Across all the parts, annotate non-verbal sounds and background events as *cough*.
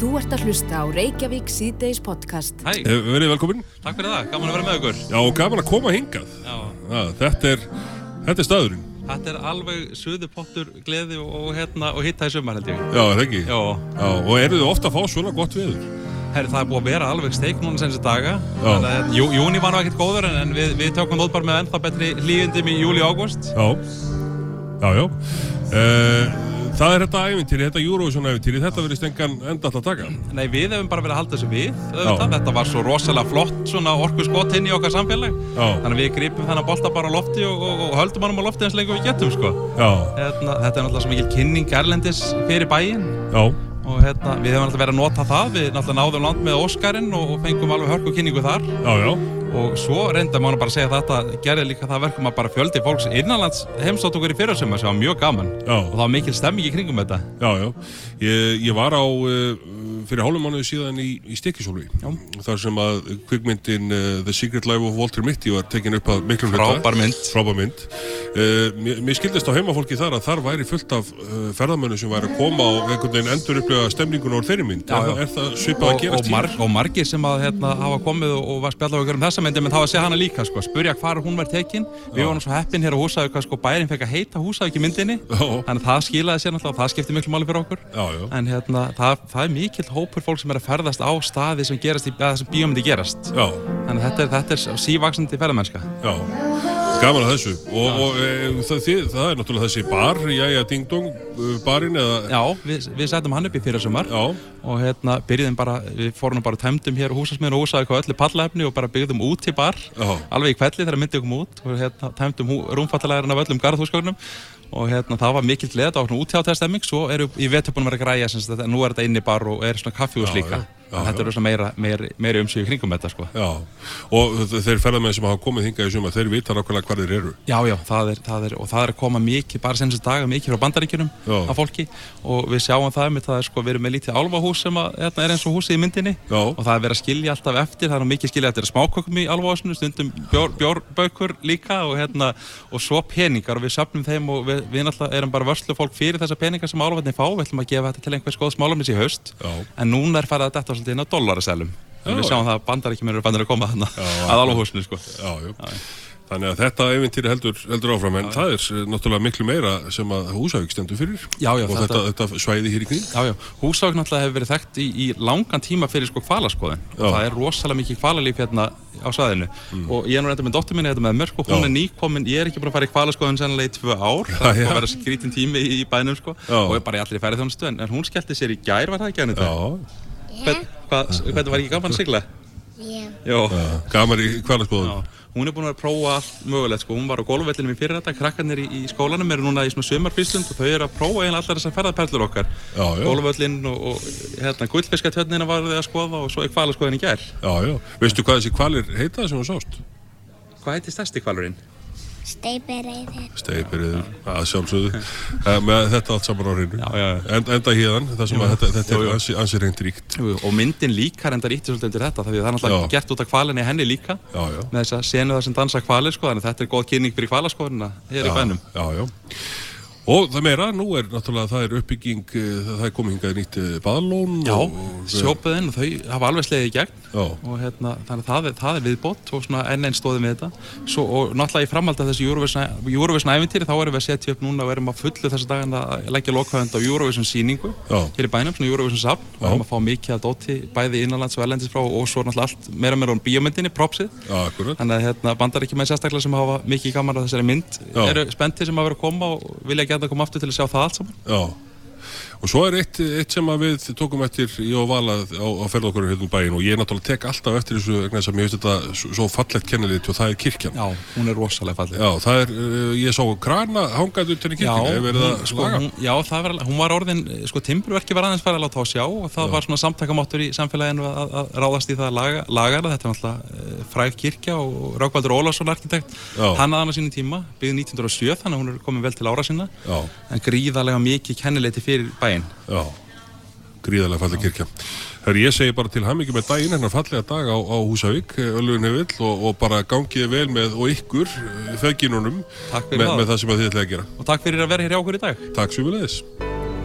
Þú ert að hlusta á Reykjavík síðdeis podcast. Hæ, Eh, Verið velkomin. takk fyrir það, gaman að vera með ykkur Já, gaman að koma hingað. Já, Já, þetta er, þetta er staðurinn. þetta er alveg suðupottur gleði og, og, hérna, og hitta í sumar held ég Já, er það ekki? Já, Já, og eru þið ofta að fá svona gott veður? herri það er búið að vera alveg steik núna senstu daga Já. Þannig að jú, Júni var nú ekkert góður en, en við, við tökum þótt bara með ennþá betri hlýjundum í júli og ágúst Já, já, já. Uh, það er þetta ævintýri, þetta Eurovision ævintýri, þetta verið stengan enda alltaf taka. Nei, við hefum bara verið að halda þessu við. Þetta var svo rosalega flott svona orku skot inn í okkar samfélag. Já. Þannig að við gripum þennan bolta bara á lofti og, og, og höldum hann á lofti eins lengur við getum sko. Já, hérna, Þetta er náttúrulega svo mikil kynning erlendis fyrir bæinn. Já, og hérna, við hefum alltaf verið að nota það við náttúrulega náðum land með Óskarinn og, og fengum alveg hörku kynningu þar já, já. og svo reynda mánu bara að segja þetta gerði líka það verkum að bara fjöldi fólks innanlands heimsótt okkur í fyrirsumma sem var mjög gaman Já. og það var mikil stemming í kringum þetta Já, já. Ég, ég var á, uh, fyrir hálfum mánuði síðan í, í Stikisólvi. Já. Þar sem að kvikmyndin uh, The Secret Life of Walter Mitty var tekin upp að miklum hluta. Frábær mynd. Frábær mynd. Uh, mér, mér skildist á heimafólki þar að þar væri fullt af uh, ferðamönnum sem væri að koma og einhvern veginn endur upplifa stemningun á þeirri mynd. Já, já. það- er það svipað að og, gerast og, mar og margir sem að hérna, hafa komið og, og var spjallað okkur um þessa myndi menn hafa að segja hana líka sko, spurja hvar hún var tekin við vorum svo heppin hér á Húsavík að sko, bærin fekk að heita Húsavík í myndinni Já. þannig að það skilaði sér náttúrulega og það skipti miklu máli fyrir okkur Já, já. en hérna, það, það er mikill hópur fólk sem er að ferðast á staði sem gerast í, eða sem bíómyndi gerast. Já, þannig að þetta er, þetta er sívaksandi ferðamennska. Já. Gaman að þessu. Og, og e, það, þið, það er náttúrulega þessi bar, jæja, ding dong, uh, barinn eða... Já, við, við settum hann upp í fyrir sumar Já, og hérna byrjuðum bara, við fórum bara tæmdum hér húsasmiðun og húsaði hvað öllu pallahefni og bara byggðum út í bar Já. alveg í kvelli þegar myndið kom út. Og hérna tæmdum rúmfattalæðurinn af öllum garðhúsgögnum. Og hérna það var mikill gleð og útjáttæðstemming, svo eru í vetöpunum verið að græja sem sagt, nú er þetta inni bar og er svona kaffihús Já, líka. já, þetta eru meira, meira, meira umsvíu kringum þetta sko. Já. Og þeir ferðamenn sem hafa komið hingað í suma, þeir vita nákvæmlega hvað þeir eru. Já, já, það er, það er, og það er að koma mikið, bara senast daga mikið frá bandaríkjunum af fólki. Og við sjáum það með það er sko, við erum með lítið álfahús sem að, hérna, er eins og húsið í myndinni Já. og það er verið að skilja alltaf eftir, það er mikið skilja eftir smákökum í álfahúsinu, stundum bjór, bjórbaukur líka og hérna, og svo peningar og við söfnum þeim og við, við náttúrulega erum bara vörslufólk fyrir þessa peningar sem álfatinni fá, við ætlum að gefa þetta til einhvers góðs málumins í haust, Já. en núna er farið að detta svolítið inn á dollaraselum. Já, Við sjáum það að bandaríkjum eru fannir að koma þarna að álfahúsinu sko. Já. Þannig að þetta eventýri heldur, heldur áfram, en það er eh, náttúrulega miklu meira sem að Húsavík stendur fyrir. Já, já, Og þetta- þetta, þetta svæði hér í kring. Já, já, Húsavík náttúrulega hefur verið þekkt í, í langan tíma fyrir sko hvalaskoðin og Já. það er rosalega mikið hvalalíf hérna á svæðinu og ég er nú reynda með dóttur minni hérna með mér sko, hún Mm. Já. er nýkomin, ég er ekki búin að fara í hvalaskoðin sennilega í tvö ár, það er já. vera skrítin tími í, í bænum sko Já. og er bara í allir færið þjónustu en, en hún skellti sér í gær var það ekki hann þetta? Já, gaman? Já. Já. Í Já, kvalaskoðun. Hún er búin að prófa allt mögulegt sko, hún var á golfvellinum í fyrir þetta, krakkarnir í, í skólanum eru núna í svona sumarfríslund og þau eru að prófa eiginlega allar þessar ferðarperlur okkar golfvöllin og, og hérna, gullfiskatjörnina var þið að skoða og svo er hvalaskoðin í gær Já, já. Veistu hvað þessi kvalir heita sem þú sást? Hvað heitir stærsti kvalurinn? Steipireiðir. Steipiriður, að sjálfsögðu. *laughs* Eh, með þetta allt saman á hreinu. Já, já, já. En, enda híðan, það sem að þetta, þetta Jú, jú. er ansi, ansi reynd ríkt. Og myndin líka reyndar ítti svolítið undir þetta, það er náttúrulega gert út af kvalinni henni líka Já, já. með þess að senu það sem dansa kvalir sko, þannig að þetta er góð kynning fyrir kvalaskoðina hér í bænum. Já, já. Og það meira, nú er náttúrulega, það er uppbygging, eh, það er komið hingað nýtt eh, baðlón. Já, sjópaðinn og þau hafa alveg slegið í gegn Já. og hérna, þannig að það það er viðbót og svona enn einn stóði með þetta Svo, og náttúrulega í framhald af þessu Eurovision ævintýri þá erum við að setja upp núna og erum að fullu þessu daginn að leggja lokahönd á Eurovision síningu Já. hér í bænum, svona Eurovision safn og Já. erum að fá mikið að dóti bæði innanlands og erlendis frá og svo náttúrulega allt meira meira um bíómyndinni, propsið. Þannig að hérna, bandar ekki með sérstaklega sem hafa mikið gaman á þessari mynd eru spenntir sem hafa verið að koma og vilja geta að koma aftur til að sjá það allt saman Já. Og svo er eitt, eitt sem við tókum eftir, ég og Vala á, á ferð okkur hérna um bæinn og ég náttúrulega tek alltaf eftir þessu vegna að mér finnst þetta svo, fallegt kennilit og það er kirkjan. Já, hún er rosalega fallið Já, það er, uh, ég sá krana hangað í Já, kirkjunni, hefur verið að sko, slaga. hún, já það var, hún var orðin, sko, timburverki var aðeins farið að láta á sjá og það var svona samtakamáttur í samfélaginu að, að ráðast í það að laga, lagara, þetta er náttúrulega uh, fræg kirkja og Rákvaldur Ólafsson arkitekt, Já. hann aðan á sínum tíma, byggði 1907 þannig að hún er komin vel til ára sinna, Já, en gríðarlega mikið kennileiti fyrir bæinn. já, gríðarlega falleg kirkja. Þegar ég segi bara til hamingi með daginn hennar fallega dag á, á Húsavík, Hefill og, og bara gangið vel með og ykkur Takk fyrir með, það. með það sem að þið ætlaði að gera. Og takk fyrir að vera hér hjá okkur í dag. Takk svo við leiðis.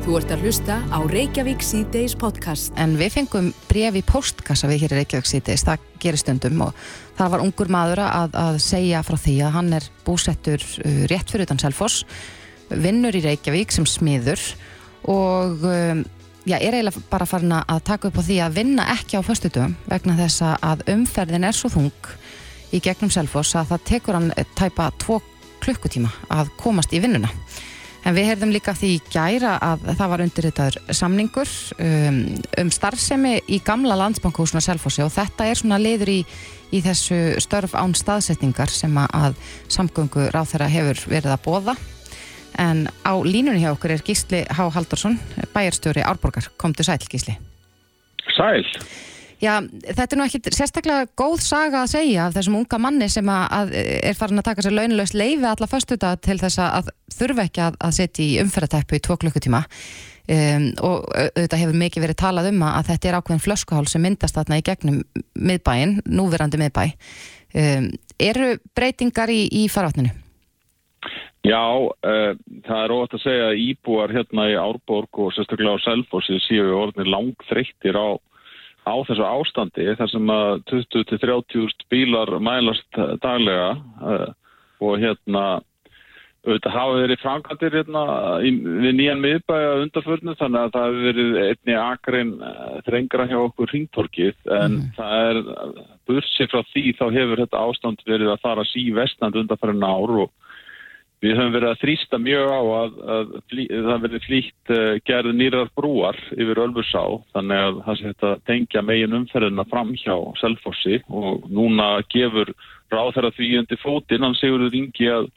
Þú ert að hlusta á Reykjavík C-Days podcast. En við fengum bref í postkassa við hér í Reykjavík síðdeis, það gerir stundum og það var ungur maður að, að segja frá því að hann er búsettur uh, rétt fyrir utan Selfoss, vinnur í Reykjavík sem smiður og um, já, er eiginlega bara farin að taka upp á því að vinna ekki á föstudum vegna þess að umferðin er svo þung í gegnum Selfoss að það tekur hann tæpa tvo klukkutíma að komast í vinnuna. En við heyrðum líka því gæra að það var undirritaður samningur um, um starfsemi í gamla landsbankahúsuna Selfossi og þetta er svona liður í, í þessu störf án staðsetningar sem að samgöngu ráð þeirra hefur verið að bóða. En á línunni hjá okkur er Gísli Há Haldursson, bæjarstjóri Árborgar. Komdu sæl Gísli. Sæl. Já, þetta er nú ekki sérstaklega góð saga að segja af þessum unga manni sem að, að er farin að taka sér launulegst leifi alla föstuða til þess að þurfa ekki að, að setja í umferðateppu í tvo klukkutíma um, og auðvitað hefur mikið verið talað um að þetta er ákveðin flöskuhál sem myndast þarna í gegnum miðbæin, núverandi miðbæ. Um, eru breytingar í, í farvatninu? Já, uh, það er óvægt að segja að íbúar hérna í Árborg og sérstaklega á Selfossi séu orðinir langþreyttir á á þessu ástandi þar sem að 20-30 bílar mælast daglega uh, og hérna auðvitað hafa verið framkvæmdir hérna í, við nýjan miðbæja undarförnu þannig að það hefur verið einni akrein uh, þrengra hjá okkur ringtorkið en mm. það er bursið frá því þá hefur þetta ástand verið að fara sí vestnand undarförnu ár og Við höfum verið að þrýsta mjög á að, að flý, það verið flýtt uh, gerð nýrar brúar yfir Ölfursá þannig að það sé þetta tengja megin umferðina fram hjá Selfossi. Og núna gefur ráð þeirra því undir fótinn, hann segur það ringi að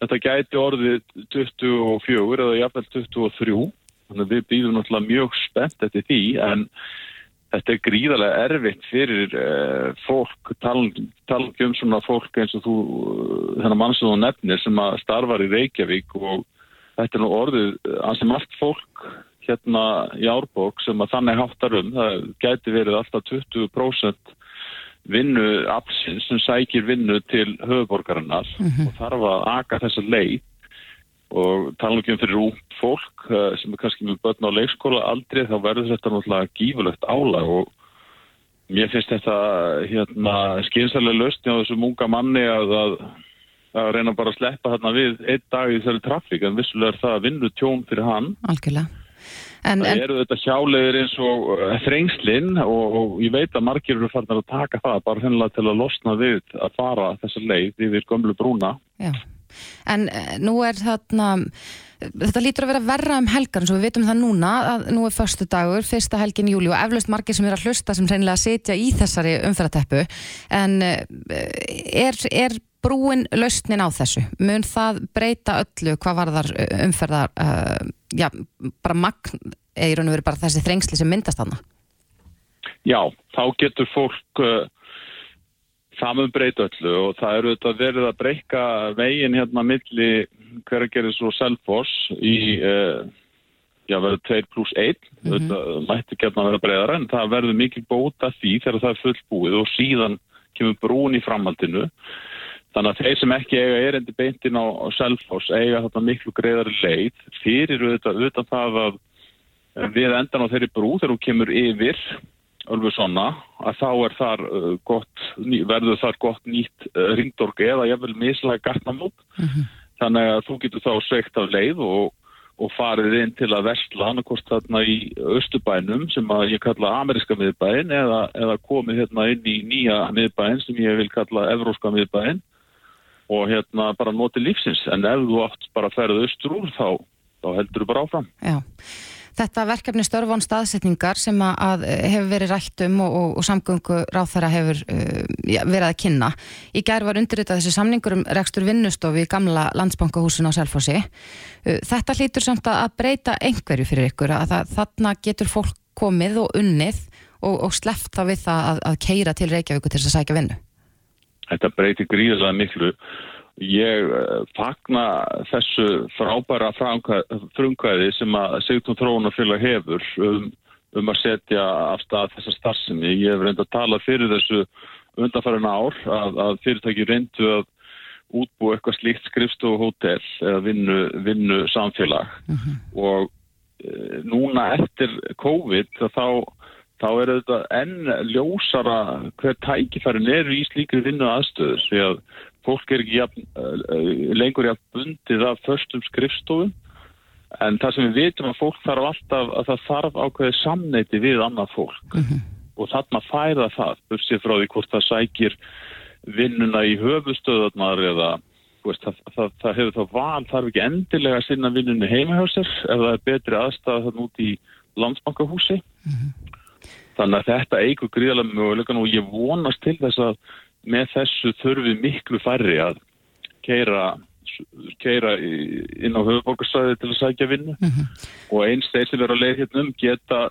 þetta gæti orðið 24 eða jafnvel 23 þannig að við býðum náttúrulega mjög spennt eftir því en Þetta er gríðarlega erfitt fyrir uh, fólk, talað um svona fólk eins og þú, þennan mann sem þú nefnir sem að starfar í Reykjavík og þetta er nú orðið ansið margt fólk hérna í Árbók sem að þannig háttar um, það gæti verið alltaf 20% vinnu absins sem sækir vinnu til höfuborgarinnar mm -hmm. og þarf að aka þessa leið og tala ekki um fyrir út fólk uh, sem er kannski með börn á leikskóla aldrei þá verður þetta náttúrulega gífulegt álag. Og mér finnst þetta hérna skynsarlega löstni á þessum unga manni að, að, að reyna bara að sleppa þarna við einn dag í þessari trafík. En vissulega er það að vinna tjón fyrir hann. Algjörlega. En, það eru þetta hjálegur eins og uh, þrengslinn og, og ég veit að margir eru farin að taka það bara hennilega til að losna við að fara þessa leið yfir gömlu brúna. Já en eh, nú er þarna þetta lítur að vera verra um helgar eins og við vitum það núna að nú er förstu dagur fyrsta helgin í júli og eflaust margir sem er að hlusta sem reynilega setja í þessari umferðateppu en eh, er, er brúin lausnin á þessu? Mun það breyta öllu hvað var þar eh, umferðar uh, já, bara magn eða í raun og veru bara þessi þrengsli sem myndast þarna? Já, þá getur fólk uh, það mun breyta öllu og það eru þetta verið að breyka veginn hérna milli hverjargeris og selfos í uh, já verður 2 pluss 1 mm -hmm. þetta mætti gefna að vera breyðara en það verður mikið bóta því þegar það er fullbúið og síðan kemur brún í framhaldinu. Þannig að þeir sem ekki eiga erindi beintin á, á selfos eiga þetta miklu greiðari leið. Fyrir auðvitað, auðvitað það að við endan á þeirri brú þegar hún kemur yfir Ölfusonna að þá er þar uh, gott, verður þar gott nýtt uh, ringdorg eða jafnvel mislega gartnamót mm -hmm. þannig að þú getur þá sveikt af leið og, og farið inn til að vestla annarkost þarna í Östubænum sem að ég kalla ameriska miðbæin eða, eða komið hérna inn í nýja miðbæin sem ég vil kalla evróska miðbæin og hérna bara noti lífsins en ef þú átt bara að ferða östur úr þá, þá heldur þú bara áfram. Já þetta verkefni störfón staðsetningar sem að hefur verið rætt um og, og, og samgöngu ráþæra hefur uh, ja, verið að kynna. Í gær var undirritað þessi samningur um rekstur vinnustofi í gamla landsbankahúsin á Selfossi. Uh, þetta hlýtur samt að breyta einhverju fyrir ykkur að það, þarna getur fólk komið og unnið og, og sleppt þá við það að, að keira til Reykjavíku til þess að sækja vinnu. Þetta breytir gríðilega miklu Ég eh, fagna þessu frábæra frumkvæði sem að Sigtún Trónafélag hefur um, um að setja af stað þessa starfsemi. Ég hef reyndið að tala fyrir þessu undanfærin ár að, að fyrirtæki reyndu að útbú eitthvað slíkt skrifstofu hótel eða vinnu, vinnu samfélag uh mhm. -huh. og eh, núna eftir COVID þá, þá er þetta enn ljósara hver tækifærin eru í slíkri vinnu aðstöður því að fólk er ekki jafn, eh, lengur jafn bundið af förstum skrifstofum en það sem við vitum að fólk þarf alltaf að það þarf ákveðið samneiti við annað fólk. Og þarna fæða það, bursið frá því hvort það sækir vinnuna í höfustöðarnar eða veist, það, það, það hefur þá val, þarf ekki endilega að sinna vinnunni heima hjá sér ef það er betri aðstæða þann út í landsbankahúsi. Þannig að þetta eigur gríðarlega mögulegan og ég vonast til þess að með þessu þurfi miklu færri að keira, keira inn á höfuborgarsæði til að sækja vinnu. Og eins þeir sem eru að leið hérna um geta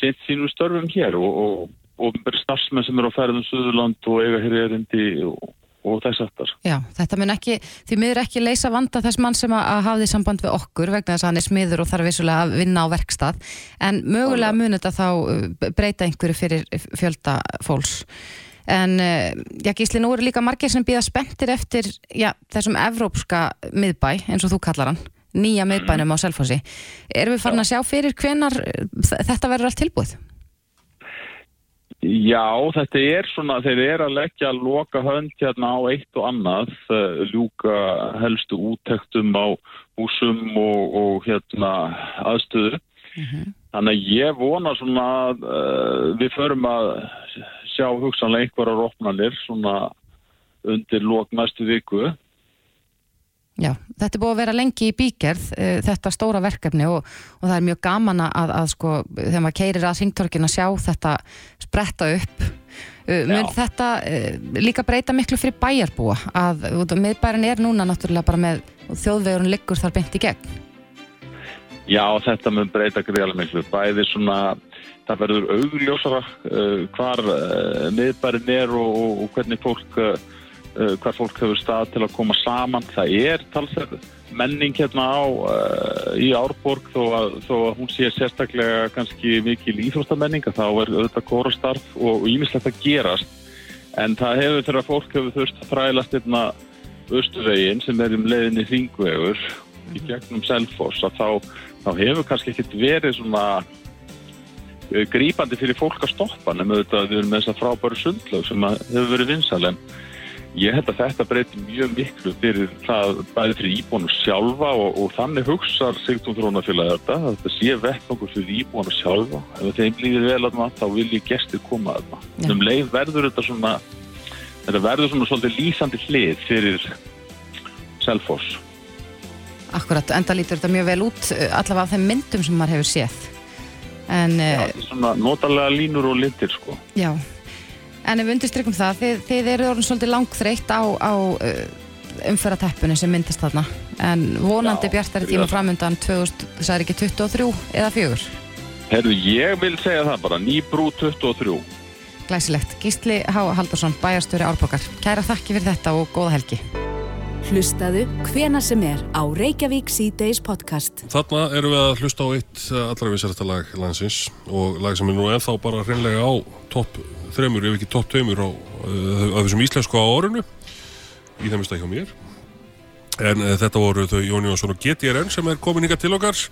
sitt sínum störfum hér og, og, og bara starfsmenn sem eru á ferðum Suðurland og eiga hér erindi og, og þess aftar. Já, þetta mun ekki, því miður ekki leysa vanda þess mann sem að, hafði samband við okkur vegna þess að hann er smiður og þarf vissulega að vinna á verkstað. En mögulega mun þetta þá uh, breyta einhverju fyrir fjölda fólks en uh, já Gísli, nú eru líka margir sem býða spenntir eftir já, þessum evrópska miðbæ eins og þú kallar hann nýja miðbænum á Selfossi erum við farin að sjá fyrir hvenar uh, þetta verður allt tilbúið? Já, þetta er svona, þeir eru að leggja að loka hönd hérna á eitt og annað, uh, ljúka helstu úttektum á húsum og, og hérna aðstöðu. Þannig að ég vona svona að uh, við förum að sjá hugsanlega einhverjar opnanir svona undir lok næstu viku. Já, þetta er búið að vera lengi í bígerð uh, þetta stóra verkefni og, og það er mjög gaman að, að sko, þegar maður keirir að hringtorkin að sjá þetta spretta upp. Uh, mun þetta uh, líka breyta miklu fyrir bæjarbúa að miðbærin er núna náttúrulega bara með þjóðvegurinn liggur þar beint í gegn Já, þetta mun breyta greiðlega miklu. Bæði svona, það verður augljósara uh, hvar uh, miðbærin er og, og, hvernig fólk, uh, uh, hvar fólk hefur stað til að koma saman. Það er talsverð menning hérna á uh, í Árborg þó að, þó að hún sé sérstaklega kannski mikil íþróstamenning þá er auðvitað kórastarf og ímislegt að gerast. En það hefur þegar fólk hefur þurft að þrælast hérna östuvegin sem er um leiðinni hringvegur í gegnum Selfoss að þá, þá hefur kannski ekkert verið svona uh, grípandi fyrir fólk að stoppa nema að við erum með þessa frábæru sundlaug sem hefur verið vinsalem ég held að þetta breytir mjög miklu fyrir það bæði fyrir íbúinu sjálfa og, og þannig hugsar Sigtún Þrónafélagi þetta að þetta sé vettnokkur fyrir íbúinu sjálfa. Ef þeim líður vel að þá vil ég gestir koma að það um leið verður þetta svona þetta verður svona svolítið lýsandi hlið fyrir Selfoss Akkurat, enda lítur þetta mjög vel út uh, allavega af þeim myndum sem maður hefur séð. En Já, uh, þetta er svona notalega línur og litir sko. Já, en ef við undirstrykum það, þið, þið eru orðin svolítið langþreytt á, á uh, umferðateppunni sem myndast þarna. En vonandi Já, bjartari tíma já. framundan 2000, það er ekki 23 eða 4 Herðu, ég vil segja það bara, nýbrú 23 Glæsilegt, Gísli H. Haldursson, bæjarstöri Árbókar. Kæra þakki fyrir þetta og góða helgi Hlustaðu hvena sem er á Reykjavík C-Days podcast. Þarna erum við að hlusta á eitt eh, allra vinsarasta lag landsins og lag sem er nú ennþá bara hreinlega á topp þremur, ef ekki topp tveimur á, uh, á þessum íslensku á orðinu í þeim stað hjá mér en uh, þetta voru þau Jón Jónsson og GTRN sem er komin ykkar til okkar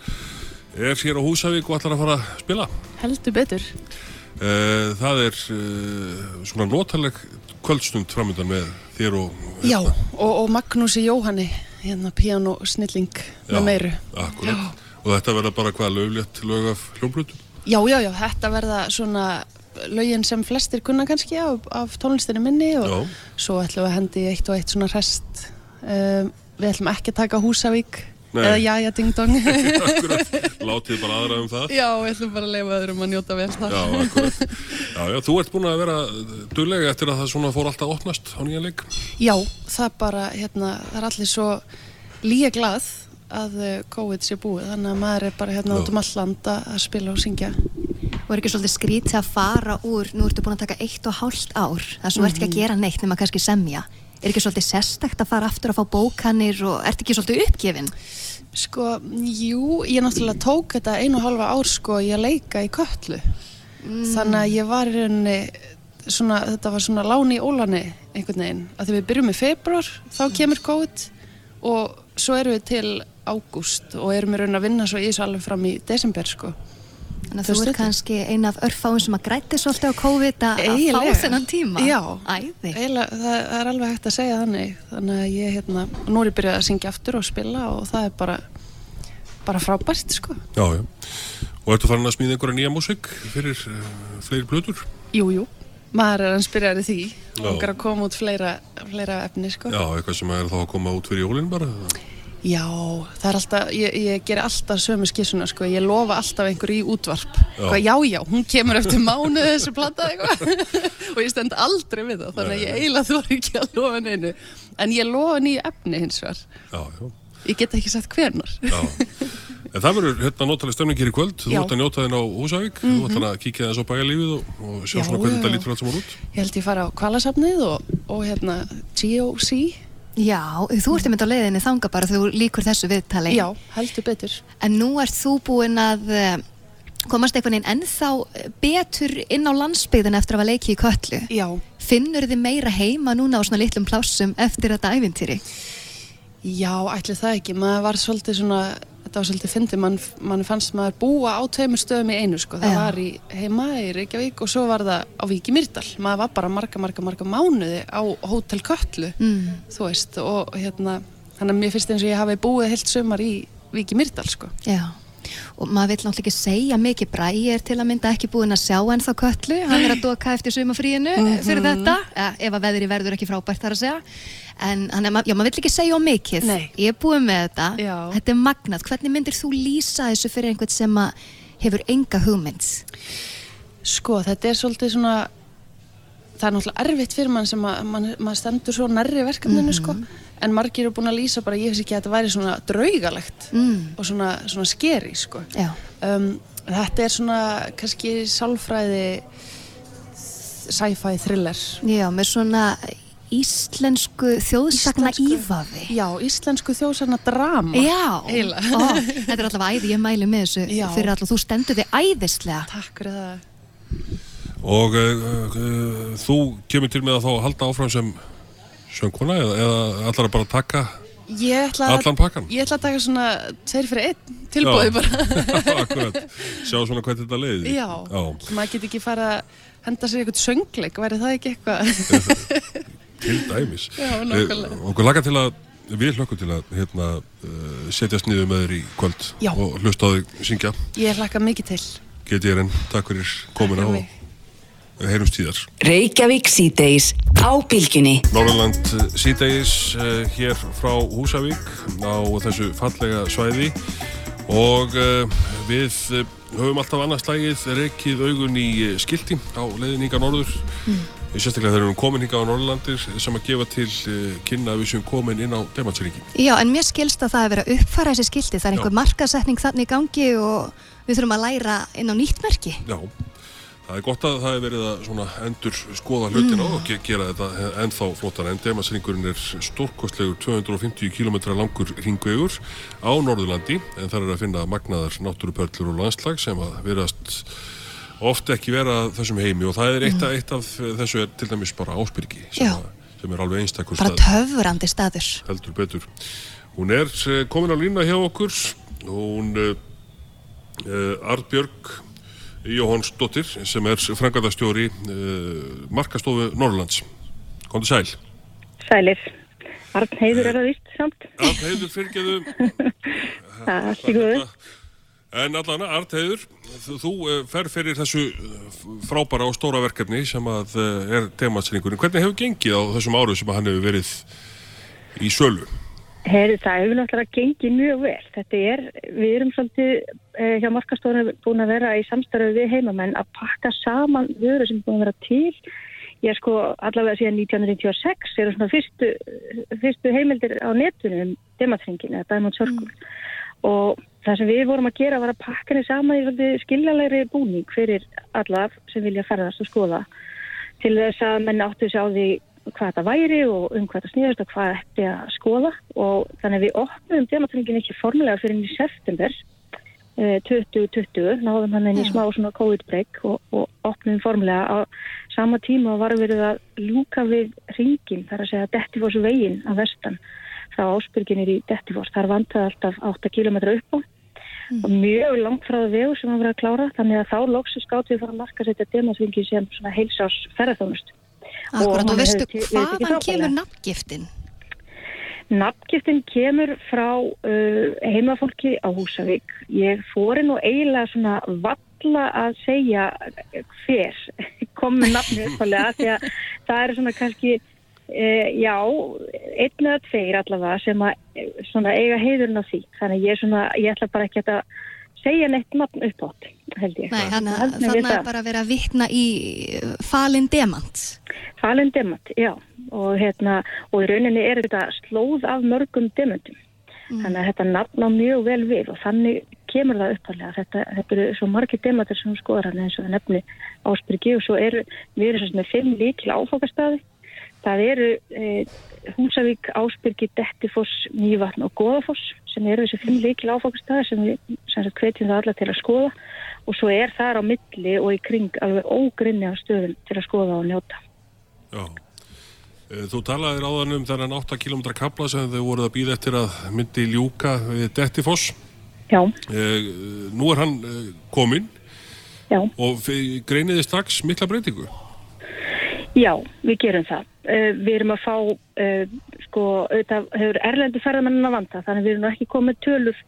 er hér á Húsavík og ætlar að fara að spila Heldur betur. Uh, það er uh, svona notaleg kvöldstund framöndan með þér og Já, og, og Magnúsi Jóhanni, hérna piano snilling Já. með meiru. akkurat og þetta verða bara hvað löglétt lög af hljómblutum Já, já, já, þetta verða svona lögin sem flestir kunna kannski af, af tónlistinu minni og Já. svo ætlum við að hendi eitt og eitt svona rest. Um, við ætlum ekki að taka Húsavík Nei. eða Jæja Ding Dong. *laughs* akkurat, látið bara aðra um það já, við ætlum bara að leifa öðrum að njóta vel það. Já, akkurat. Já, já, þú ert búin að vera duglega eftir að það svona fór alltaf að opnast á nýjan leik. Já, það bara, hérna, það er allir svo líka glað að uh, COVID sé búið, þannig að maður er bara hérna Já. út um all land að spila og syngja. og er ekki svolítið skrítið að fara úr nú ertu búin að taka eitt og hálft ár þar sem þú ert ekki að gera neitt nema kannski semja er ekki svolítið sérstakt að fara aftur að fá bókanir og ert ekki svolítið uppgefin Sko, jú, ég náttúrulega tók þetta einu og halva ár sko að leika í köllu. Þannig að ég var í rauninni, svona, þetta var svona láni ólani einhvern veginn. Að því við byrjum í februar, þá kemur COVID og svo erum við til ágúst og erum í raun að vinna svo í þessu alveg fram í desember sko. Þannig að Þú þú ert kannski eina af örfáum sem að græti svolítið á COVID að að fá þennan tíma. Já. Eiginlega, það, það er alveg hægt að segja þannig þannig að ég hérna, nú er ég byrjað að syngja aftur og spila og það er bara bara frábært sko. Já, já. Og ertu farin að smíða einhverja nýja músík fyrir uh, fleiri blöður? Jú, jú, maður er hans byrjaði því Já. og að koma út fleira, fleira efni sko. Já, eitthvað sem er þá að koma út fyrir jólinn bara? Já, það er alltaf, ég, ég ger alltaf sömu skissuna sko, ég lofa alltaf einhver í útvarp Já. já, já, já hún kemur eftir mánuð þessu eitthvað *laughs* og ég stend aldrei við það, þannig að ég eiginlega þú ekki að lofa neinu, en ég lofa nýju efni hins vegar, Já, já. ég get ekki sagt hvernar. Já. En það verður hérna nótalega stemning hér í kvöld. Þú Já. ert að njóta þinn á Húsavík. Þú ert að kíkja þess á bæjarlífið og, og sjá Já, svona hvernig já, þetta já. lítur allt saman út. Ég held ég fara á kvalasafnið og, og hérna GOC, Já, þú ert einmitt á leiðinni þanga bara þú líkur þessu viðtali. já, heldur betur. En nú ert þú búinn að eh, komast einhvern veginn ennþá betur inn á landsbyggðin eftir að hafa leikið í köllu. Já, Finnur þið meira heima núna á svona litlum plássum eftir þetta ævintýri? já, ætli það ekki, maður var svolítið svona, þetta var svolítið fyndið, mann man fannst maður búa á tveimur stöðum í einu sko, það Já. var í heima í Reykjavík og svo var það á Víki Myrdal, maður var bara marga, marga, marga mánuði á Hótel Köllu, Mm. þú veist, og hérna, þannig að mér finnst eins og ég hafi búið heilt sumar í Víki Myrdal sko. Já. Og maður vil náttúrulega ekki segja mikið bræði er til að mynda ekki búinn að sjá ennþá köllu, hann er að doka eftir sumafríinu Mhm. fyrir þetta, ja, ef að veðri verður ekki frábært þar að segja. En hann er, ma- já, maður vill ekki segja á mikið. Nei. Ég er búinn með þetta. Já. Þetta er magnað. Hvernig myndir þú lýsa þessu fyrir einhvern sem hefur enga hugmynd? Sko, þetta er svolítið svona það er náttúrulega erfitt fyrir mann sem að mann, mann stendur svo nærri verkefninu sko, en margir eru búin að lýsa bara ég finnst ekki að þetta væri svona draugalegt Mm. og svona, svona skeri sko. Um, þetta er svona kannski sálfræði sci-fi thriller Já, með svona íslensku þjóðsagna ífafi. já, íslensku þjóðsarna drama Já. Ó, *laughs* þetta er allavega æði, ég mæli með þessu Já. fyrir allavega, þú stendur þig æðislega. takk fyrir það Og uh, uh, þú kemur til með að þá að halda áfram sem söngkona eða, eða allar að bara taka ég ætla, að, allan pakkan? ég ætla að taka svona tveir fyrir einn tilbúið Já. bara *laughs* Akkurat. Sjá svona hvernig þetta leiði. Já, maður get ekki fara að henda sér eitthvað söngleik, væri það ekki eitthvað? *laughs* Til dæmis. Já. Eh, Okkur laka til að, við hlökkum til að hérna, uh, setjast niður með þér í kvöld Já. og hlusta á þig syngja. Ég hlakka mikið til. Get ég enn, takk fyrir fyrir og heyrumst tíðar. Reykjavík síðdeis á bylginni. Norðurland síðdegis uh, hér frá Húsavík á þessu fallega svæði og uh, við höfum alltaf annars slægið reikið augun í skilti á leiðin hinga norður mm. Sérstaklega þegar við erum komin hinga á Norðurlandir sem að gefa til uh, kynna að við séum komin inn á Demansríki. Já, en mér skilst að það verið að uppfæra þessi skilti, það er einhver markasetning þannig í gangi og við þurfum að læra inn á nýtt merki. Já, það er gott að það er verið að endur skoða hlutina og ge gera þetta ennþá flottar en Demansringurinn er stórkostlegur 250 km langur ringvegur á Norðurlandi. En það er að finna magnaðar náttúrupörlur og landslag sem að verast oft ekki vera að þessum heimi og það er eitt, mm. eitt af þessu er til dæmis bara Ásbyrgi sem, að, sem er alveg einstakur Bara stað töfrandi staður. heldur betur. Hún er eh, komin á lína hjá okkur hún uh, Arnbjörg Jóhannsdóttir sem er frangatastjóri uh, markastofu Norrlands Kondur sæl Sælir. Arnheiður er það vist samt. Arnheiður fyrirgeðu *laughs* Það er allt í góðu. En allan, Arnheiður þú, uh, fer fyrir þessu uh, frábæra og stóra verkefni sem að uh, er tematsningurinn. Hvernig hefur gengið á þessum áru sem að hann hefur verið í sölu? Heyri, það hefur náttúrulega gengið mjög vel. Þetta er, við erum svolítið eh, hjá markastofunum búin að vera í samstarfi við heimamenn að pakka saman vöru sem búin að vera til. Ég er sko allavega síðan 1996 eru svona fyrstu, fyrstu heimildir á netunum um dematringin eða Diamond Circle. Og það sem við vorum að gera var að pakka henni saman í skiljalegri búning fyrir alla sem vilja ferðast og skoða til þess að menn áttu sig á því hvað þetta væri og um hvað þetta snýðast og hvað ætti að skoða. Og þannig að við opnum dematringin ekki formulega fyrir inn í september eh, 2020, náðum hann inn í smá svona COVID-break og, og opnum formulega á sama tíma og varum verið að ljúka við ringin, þar að segja Dettifoss veginn að vestan frá Ásbyrginir í Dettifors. Það er vantað alltaf 8 km upp á og mjög langt frá vegu sem hann verið að klára þannig að þá loksist gátt við fara að marka setja demasvingi sem svona heilsás ferðarþjónust. Akkurat, og hún veistu hvaðan kemur nafngiftin? Nafngiftin kemur frá uh, heimafólki á Húsavík. Ég fóri nú eiginlega svona valla að segja hver *laughs* kom með nafni uppalega því að það eru svona kannski, uh, já, einn eða tveir allavega sem að eh, svona eiga heiðurinn á því. Þannig að ég, svona, ég ætla bara ekki að segja neitt nafn upp átt, held ég. Nei, við þannig það. að bara vera að vitna í uh, falin demant. Falin demant, já. Og, hérna, og í rauninni er þetta slóð af mörgum demantum. Þannig að þetta nafn á mjög vel við og þannig kemur það uppalega. Þetta, þetta eru svo margir demantur sem skoðar hann eins og það nefni Ásbyrgi og svo eru, við erum sem með fimm líkil áfokastadi. Það eru e, Húsavík, Ásbyrgi, Dettifoss, Nývatn og Goðafoss sem eru þessi fimm líkil áfokastadi sem við sem hvetjum það alla til að skoða og svo er þar á milli og í kring alveg ógrinni af stöðum til að skoða og njóta. Já. Eh, Þú talaðir áðan um þennan 8 km kapla sem þau voruð að býða eftir að myndi ljúka við Dettifoss. Já, Eh, Nú er hann eh, kominn já. og greiniði strax mikla breytingu. Já, við gerum það. Uh, við erum að fá, uh, sko, auðvitað hefur erlendi ferðamennin að vanda, þannig við erum ekki komið tölur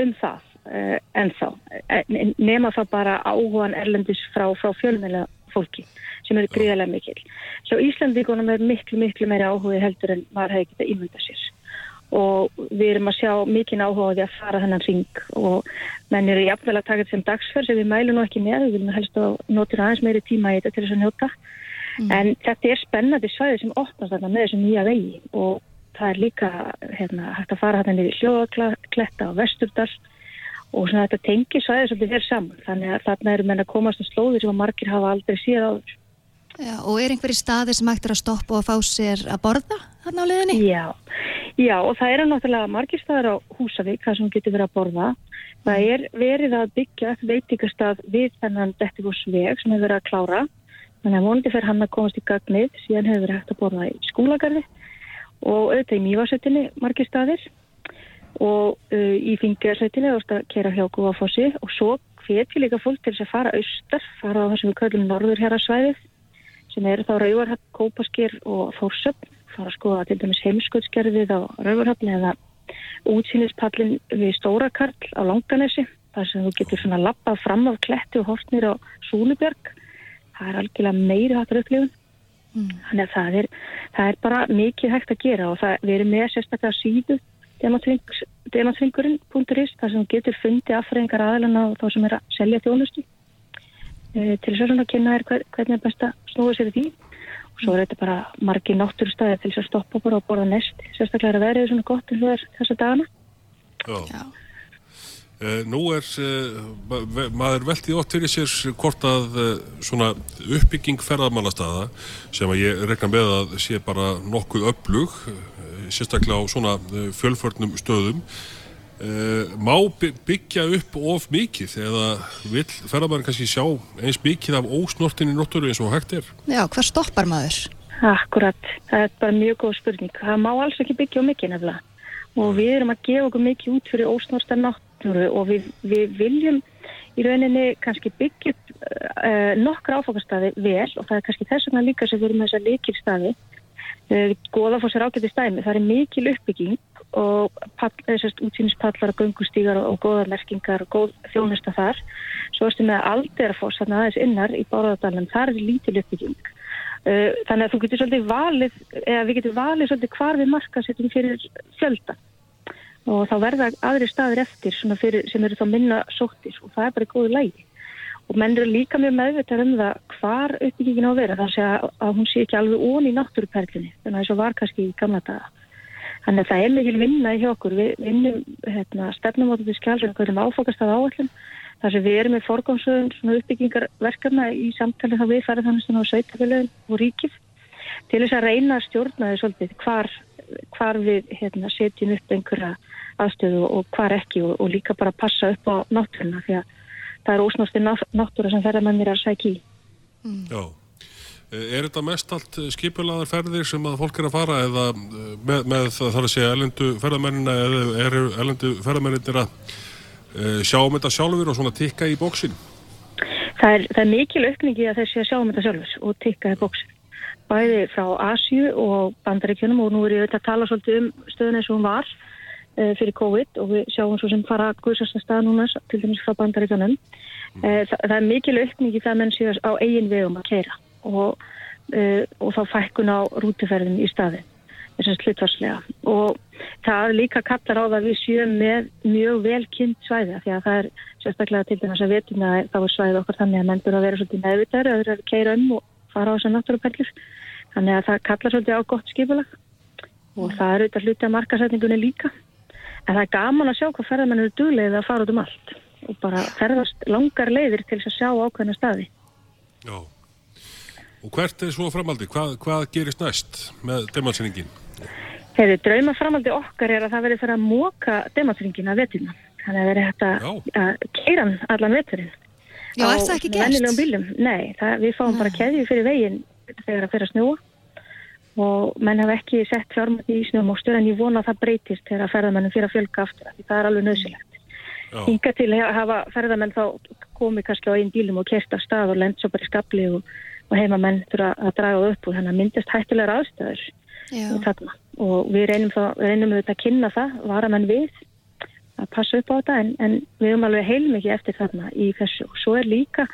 um það uh, ennþá. Uh, nema það bara áhugan erlendis frá, frá fjölmjöla fólki sem eru gríðarlega mikil. Svo Íslandíkonum er miklu, miklu meiri áhugi heldur en maður hefði getað ímynda sér. Og við erum að sjá mikinn áhuga á því að fara þennan ring og menn eru jafnvel að taka þetta sem dagsferð sem við mælum nú ekki með, við viljum helst að notir aðeins meiri tíma í þetta til þess að njóta. En þetta er spennandi svæði sem opnast þarna með þessum nýja vegi og það er líka hérna, hægt að fara hérna niður hljóðakletta á Vesturdal og svona þetta tengir svæði svolítið vel saman. Þannig að þarna eru menn að komast á slóðir sem að margir hafa aldrei síðan áður. Já, og er einhverju staði sem hægt er að stoppa og fá sér að borða hann á leiðinni? Já, já og það eru náttúrulega margir staðar á Húsavík það sem getur verið að borða. Það er verið að byggja upp veitingastað við þennan Dettifosveg sem hefur verið að klára. Þannig að vonandi fyrir hann að komast í gagnið síðan hefur verið hægt að borða í skólagarði og auðvitað í mývasettinni margir staðir og uh, í fingjörsettinni þú ert að kera hjá Guðafossi og svo hvetji líka fólk til þess að fara austar, fara á það sem við köllum norður hér að svæðið sem eru þá Rauvarhafn, Kópaskir og Þórsöfn, fara að skoða til dæmis heimsköldsgerðið á Rauvarhafn eða útsýnispallin við Stórakarl á Langanesi, þar sem þú getur svona lappað fram af kletti og hortnir á Súlubjörg. Það er algjörlega meiri hattar upplifun. Þannig að það er, það er bara mikið hægt að gera og það, við erum með sérstaklega síðu dematringurinn.is þar sem getur fundið affræðingar aðlana og þá sem er að selja þjónustu e, til þess að kynna hver- hvernig er best að snúa sér í því og svo er þetta bara margir náttúrustæði til þess að stoppa bara og borða nest sérstaklega er að verið svona gott eins og er þessa dagana Já. Já. Uh, nú er, ve- maður velti ótt fyrir sér hvort að uh, svona uppbygging ferðamannastaða sem að ég rekna með að sé bara nokkuð öflug, sérstaklega á svona fjölförnum stöðum, má by byggja upp of mikið eða vill ferðamann kannski sjá eins mikið af ósnortinni náttúru eins og hægt er? Já, hver stoppar maður? Akkurat, það er bara mjög góð spurning. Það má alls ekki byggja á mikið nefnilega. Og við erum að gefa okkur mikið út fyrir ósnorsta náttúru og við, við viljum í rauninni kannski byggja uh, nokkra áfokastæði vel og það er kannski þess vegna líka sem við erum með þessa líkilstæði. Uh, Góðafoss er ágætti stæmi, það er mikil uppbygging og þessast útsýnispallar og göngustígar og, og góðar merkingar og góð þjónusta þar. Svo erstu með Alderafoss, þarna aðeins innar í Báraðardalum, þar er lítil uppbygging. Uh, þannig að þú getur svolítið valið, eða við getum valið svolítið hvar við markasettum fyrir fjölda og þá verða aðri staðir eftir fyrir, sem eru þá minna sóttir og það er bara góðu lægi. Og menn eru líka mjög meðvitað um það hvar uppbyggingin á að vera, þannig að, að hún sé ekki alveg ón í náttúruperlinni, þannig að þess að var kannski í gamla daga. Þannig að það er mikil vinna í hjá okkur, við vinnum hérna, stefnumótið skjálfur, hverjum áfokast af áallum, þar sem við erum með forgámsöðun svona uppbyggingarverkefna í samtali þá við færið þannig á sveitafélagin og ríkið til þess að reyna að stjórna þið svolítið hvar, hvar við hérna, setjum upp einhverja aðstöðu og hvar ekki og, og líka bara passa upp á náttúruna því að það er ósnásti náttúra sem ferðarmennir að sækja í. Já. Er þetta mest allt skipulaðar ferðir sem að fólk er að fara eða eh, með, með það þarf að segja elendu ferðamennina eða eru elendu ferðamennir að uh, sjá um þetta sjálfur og svona tikka í bóksin? Það er, það er mikil aukningi að þessi að sjá um þetta sjálfur og tikka í bóksin. Bæði frá Asju og Bandaríkjunum og nú er ég auðvitað að tala svolítið um stöðun eins og hún var uh, fyrir COVID og við sjáum svo sem fara guðsast að stað núna til dæmis frá Bandaríkjunum. Uh, það, það er mikil aukningi það menn séu á eigin vegum að keira og, uh, og þá fækkun á rútiferðin í staðin þess að slutvarslega og það líka kallar á það að við sjöum með mjög vel kynnt svæði því að það er sérstaklega til dæmis að vetum að þá er svæðið okkar þannig að menn búin að vera svolítið meðvitaður að þeir eru að keira um og fara á þessar náttúruperlur þannig að það kallar svolítið á gott skipulag. Og það er auðvitað hluti af markasetningunni líka. En það er gaman að sjá hvað ferðarmenn eru duglegið að fara út um allt. Og bara ferðast langar leiðir til þess að sjá ákveðna staði. Já. Og hvert er svo framaldi? Hvað, hvað gerist næst með demansinningin? Hefur drauma framaldi okkar er að það verið fyrir að móka demansinningin að veturna. Þannig að verið hægt að, að keira allan veturinn Já, er það ekki gert? Nei, það, við fáum bara keðju fyrir veginn þegar það fyrir að snúa og menn hafa ekki sett fjármætti í snjómókstur en ég vona að það breytist þegar ferðamennum fyrir að fjölga aftur af því það er alveg nöðsilegt. Hinga til að hafa ferðamenn þá komið kannski á einn bílum og kert af stað og lend svo bara í skabli og, og heimamenn þurfa að draga það upp og þannig að myndast hættilegar aðstæður og, þarna. og við reynum, þá, við reynum auðvitað að kynna það, varamenn við að passa upp á þetta en, en við erum alveg heilmikið eftir þarna í þessu og svo er líka,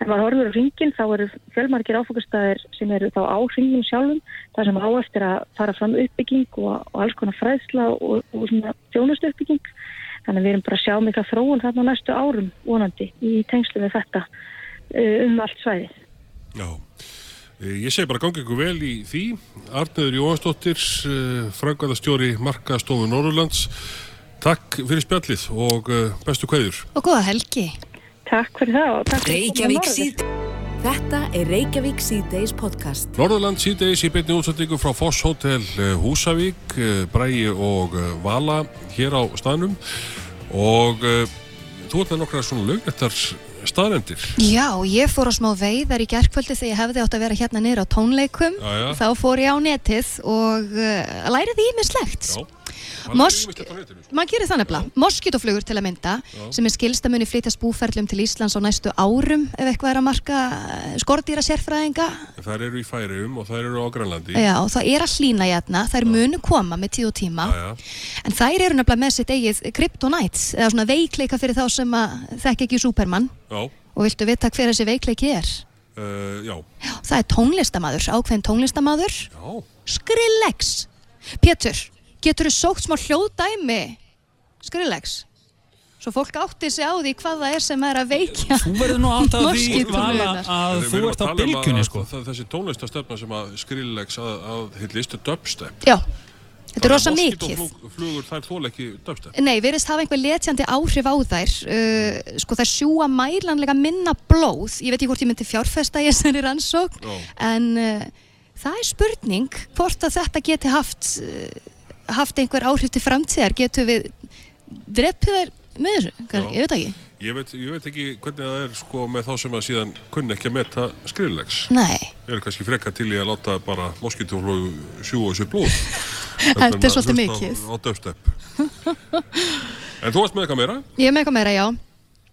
ef maður horfur á ringin þá eru fjölmargir áfokastæðir sem eru þá á ringin sjálfum það sem á eftir að fara fram uppbygging og, og alls konar fræðsla og, og svona þjónustu uppbygging þannig að við erum bara að sjá mikla þróun þarna næstu árum vonandi í tengslu við þetta uh, um allt svæðið. Já. Eh, Ég segi bara gangi ykkur vel í því. Arnöður Jóhansdóttir, frangvæðastjóri Markastofu Norrlands. Takk fyrir spjallið og eh, bestu kveður. Og góða helgi. Takk fyrir það og takk fyrir síð. Þetta er Reykjavík síðdeis podcast. Norðurland síðdeis í beinni útsendingu frá Foss Hotel eh, Húsavík, eh, Bræi og Vala hér á staðnum og uh, þú ert með nokkra svona lögnettar staðrendir. Já, ég fór á smá veiðar í gerkvöldi þegar ég hefði átt að vera hérna niður á tónleikum. Já, já. Þá fór ég á netið og uh, læriði ímislegt. Já. Maður gerir það nefnilega, moskítoflugur til að mynda sem er skilstamunni flytjast búferlum til Íslands á næstu árum ef eitthvað er að marka skordýra sérfræðinga Það eru í Færium og það eru á Grænlandi. Já, það er að hlýna hérna, þær munu koma með tíu tíma Já, já. en þær eru nefnilega með sitt eigið kryptonite eða svona veikleika fyrir þá sem að þekk ekki Superman Já. og viltu vita hver þessi veikleiki er? Uh, já. Já, það er tónlistamaður, ákveðin tónlistamaður Já. Skrillex Pétur, getur þú sókt smá hljóðdæmi Skrillex svo fólk átti sig á því hvað það er sem er að veikja Þú verður nú átt að því vala að Við þú ert á um bylgjunni að- sko. Þessi tónlistastöfna sem að Skrillex að, að hitlistu dubstep. Já, þetta er rosa mikið Moskítoflugur, þær þól ekki dubstep. Nei, verðist hafa einhver letjandi áhrif á þær uh, sko þær sjúa mælanlega minna blóð ég veit ekki hvort ég myndi fjárfesta í þessari rannsókn Já. en uh, það er spurning hvort að þetta geti haft uh, haft einhver áhrif til framtíðar getur við dreppið þær með þessu, Kann, Já. ég veit ekki Ég veit, ég veit ekki hvernig það er sko með þá sem að síðan kunni ekki að meta Skrillex. Nei, Ég er kannski frekka til í að láta bara moskítoflugur sjúa þessu blóð. *laughs* Þetta er svolítið mikið. Á, á en þú varst með eitthvað meira? ég er með eitthvað meira, já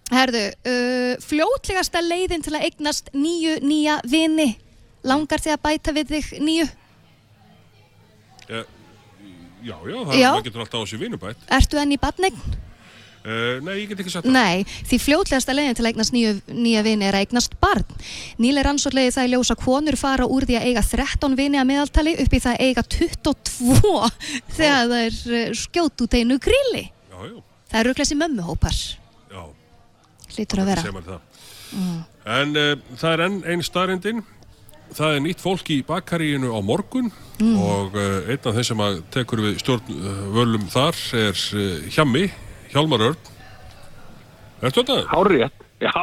Herðu, uh, fljótlegasta leiðin til að eignast nýju nýja vini langar þig að bæta við þig nýju Já, já, já það Já. getur alltaf á þessu vinubætt. Ertu enn í badnegn? Uh, nei, ég get ekki sagt það. Nei, því fljótlegasta leiðin til að eignast nýju, nýja vini er að eignast barn. Nýlega rannsóklegið það í ljós að konur fara úr því að eiga 13 vini að meðaltali upp í það að eiga 22 þegar það er eh, skjót út einu grilli. Já, já, Það er rúglega sem mömmuhópar, já. hlýtur að vera. Segir maður það. En uh, það er enn einn starrendin. Það er nýtt fólk í bakaríinu á morgun og uh, einn af þeim sem að tekur við stjórnvölum þar er uh, Hjammi, Hjálmar Örn. Ertu þetta? Hárrétt. Já,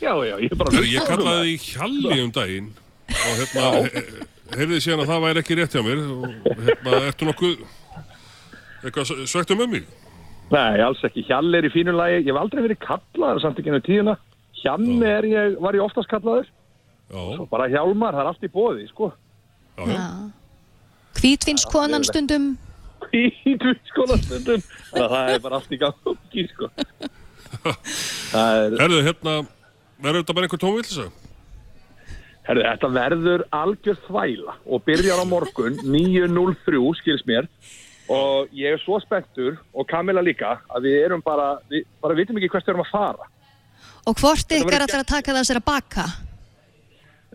já, já, ég Ég kallaði því Hjalli um daginn og hérna, he- heyrði síðan að það væri ekki rétt hjá mér og hérna, ertu nokkuð eitthvað svegt um mig? Nei, alls ekki. Hjall er í fínu lagi. Ég hef aldrei verið kallaður samt ekki ennum tíðina. Hjammi er ég, var ég oftast kallaður. Já, Bara hjálmar, það er allt í bóði, sko. já, já. Hvítfinnsk konan stundum. Þannig að það er bara allt í gangi, sko. *laughs* Það er, Herðu, hérna, verður þetta bara einhver tónvillsa? herru, þetta verður algjör þvæla og byrjar á morgun 9.03, skils mér. Og ég er svo spenntur, og Kamila líka, að við erum bara, við bara vitum ekki hvert við erum að fara. og hvort ykkar ætlar að taka það sér að baka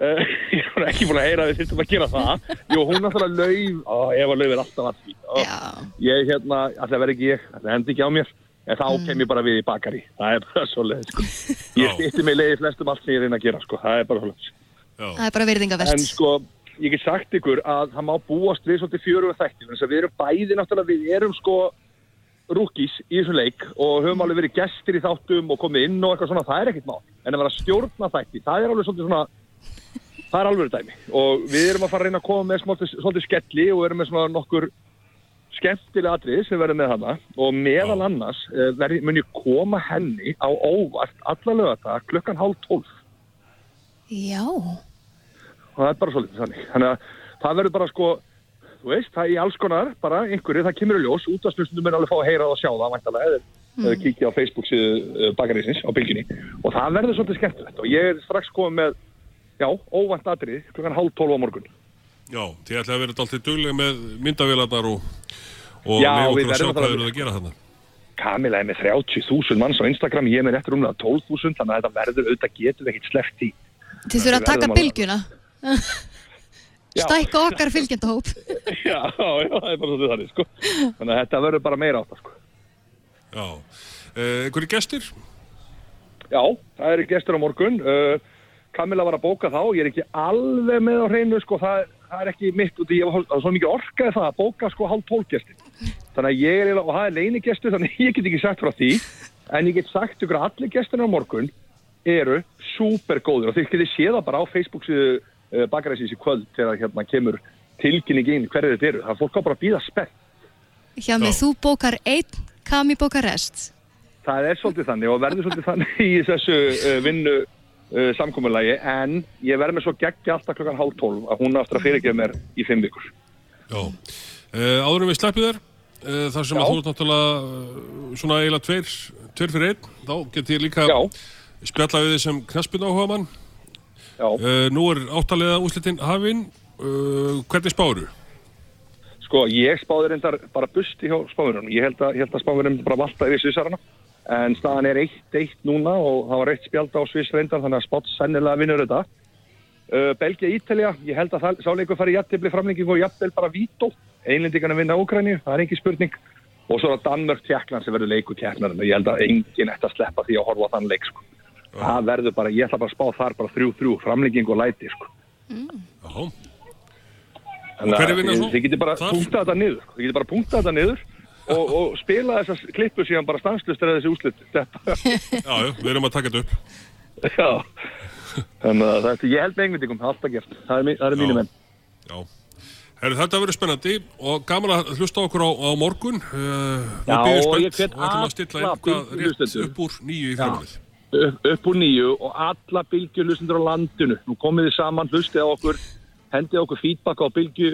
*laughs* ég var ekki búin að heyra að við þurfum að gera það. Jú, hún náttúrulega lauf. Ó, Eva lauf er alltaf að því. Ég, hérna, alltaf verð ekki ég Það hendi ekki á mér En þá Mm. kem ég bara við í bakari. Það er bara svo leið, sko. Ég stýtti mig leið í flestum allt sem ég reyna að gera, sko. Það er bara svo leið það er bara virðingavert En sko, ég get sagt ykkur að það má búast við svolítið fjöru þætti Þannig að við erum bæði náttúrulega Við erum sko rúkis í þessu leik og höfum alveg verið gestir í þáttum og komið inn og eitthvað svona, það er ekkert mál. En að vera stjórna þætti, það er alveg svolítið svona það er alveg dæmi. Og við erum að fara að reyna að koma með svolítið, skelli og erum með svona nokkur skemmtilega atrið sem verður með hana og meðal annars eh, verði, mun ég koma henni á óvart alla lögata klukkan hálf tólf. Já, og það er bara svolítið þannig. Þannig að það verður bara sko þú veist, það er í alls konar, bara einhverju það kemur í ljós, út af snustundum er alveg fá að heyra það og sjá það, væntalega, eða mm. kíkja á Facebook síðu uh, bakarísins á bylginni og það verður svolítið skemmtilegt. Og ég er strax komið með já, óvænt atrið, klukkan hálf tólf á morgun Já, þið ætlaði að vera alltaf duglega með myndavélarnar og, og Já, með okkur að sjá verðum hvað eruð að gera þarna. Kamila er með 30.000 manns á Instagram, ég er með réttur umlega 12.000 þannig að þetta verður auðvitað getur við ekkert sleppt í þið þurfa að taka bylgjuna *laughs* Já. stækka okkar fylgjandahóp *laughs* já, já, það er bara svolítið þannig sko. þannig að þetta verður bara meira átt sko. Já. Uh, einhverju gestir? Já, það eru gestur á morgun. Uh, Kamila var að bóka þá, ég er ekki alveg með á hreinu, sko, það, það er ekki mitt, út í ég var það var svo mikið orkaði það að bóka sko hálf tólf gestir. Þannig að ég er, og það er leini gestur, þannig að ég get ekki sagt frá því, en ég get sagt ykkur að allir gesturinn á morgun eru súper góður og þið getið séð það bara á Facebook síðu uh, bakaræsins í kvöld þegar hérna kemur tilkynning inn hverju þetta eru. Það er fólk á bara að býða spennt. hjá mig, þú bókar einn Kami bókar rest Það er svolítið þannig og verður svolítið þannig í þessu uh, vinnu uh, samkommulagi en ég verður með svo geggja alltaf klokkan hálf tólf að hún aftur að fyrirgefa mér í fimm vikur. Já. Uh, áður en við sleppið þér, uh, þar sem Já. að þú ert náttúrulega uh, svona eiginlega tveir, tveir fyrir einn, þá get ég líka Já, spjalla við þið sem knaspin áhuga mann. já. Uh, nú er áttalega úslitin hafinn, uh, hvernig spáru? Sko, ég spáði reyndar bara busti hjá spáðurinn. Ég held að, að spáðurinn bara valta yfir Svissarana. En staðan er 1-1 núna og það var eitt spjald á Sviss reyndar þannig að spátt sennilega vinnur þetta. Uh, Belgia, Ítalja, ég held að það, sáleikur fari jættibli framlenging og jættil bara vító. Einlendingarna vinna Úkræni, það er engin spurning. Og svo er það Danmörk Tjekkland sem verður leiku keppnarinn og ég held að enginn ætti að sleppa því að horfa þann leik sko. Það verður bara, ég ætla bara að spá þar bara 3-3, framlenging og læti sko. Já. Þannig hverjir að þið- getur bara Þar? punktað þetta niður sko. Þið getur bara punktað þetta niður og, og spila þessar klippu síðan bara stanslust eða þessi Þetta, *laughs* Já, við erum að taka þetta upp. já Þannig að þetta, ég held með það er alltaf gert Það er, er mínu menn Já. Herru, þetta verður spennandi og gaman að hlusta okkur á, á morgun. Uh, Já, og ég hvet bylgjuhlustendur. upp úr nýju í fjármálið. upp, úr nýju og alla bylgju hlustendur á landinu Nú komið þið saman, hlustið á okkur hendið okkur feedback á bylgju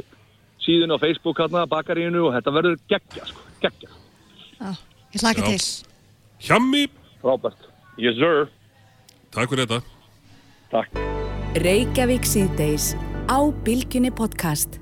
síðun á Facebook hérna, bakaríinu og þetta verður geggja, sko, geggja Já, ég hlaka til. Hjammi, Frábært, yes sir, takk fyrir þetta. takk. Reykjavík síðdeis á Bilginni podcast.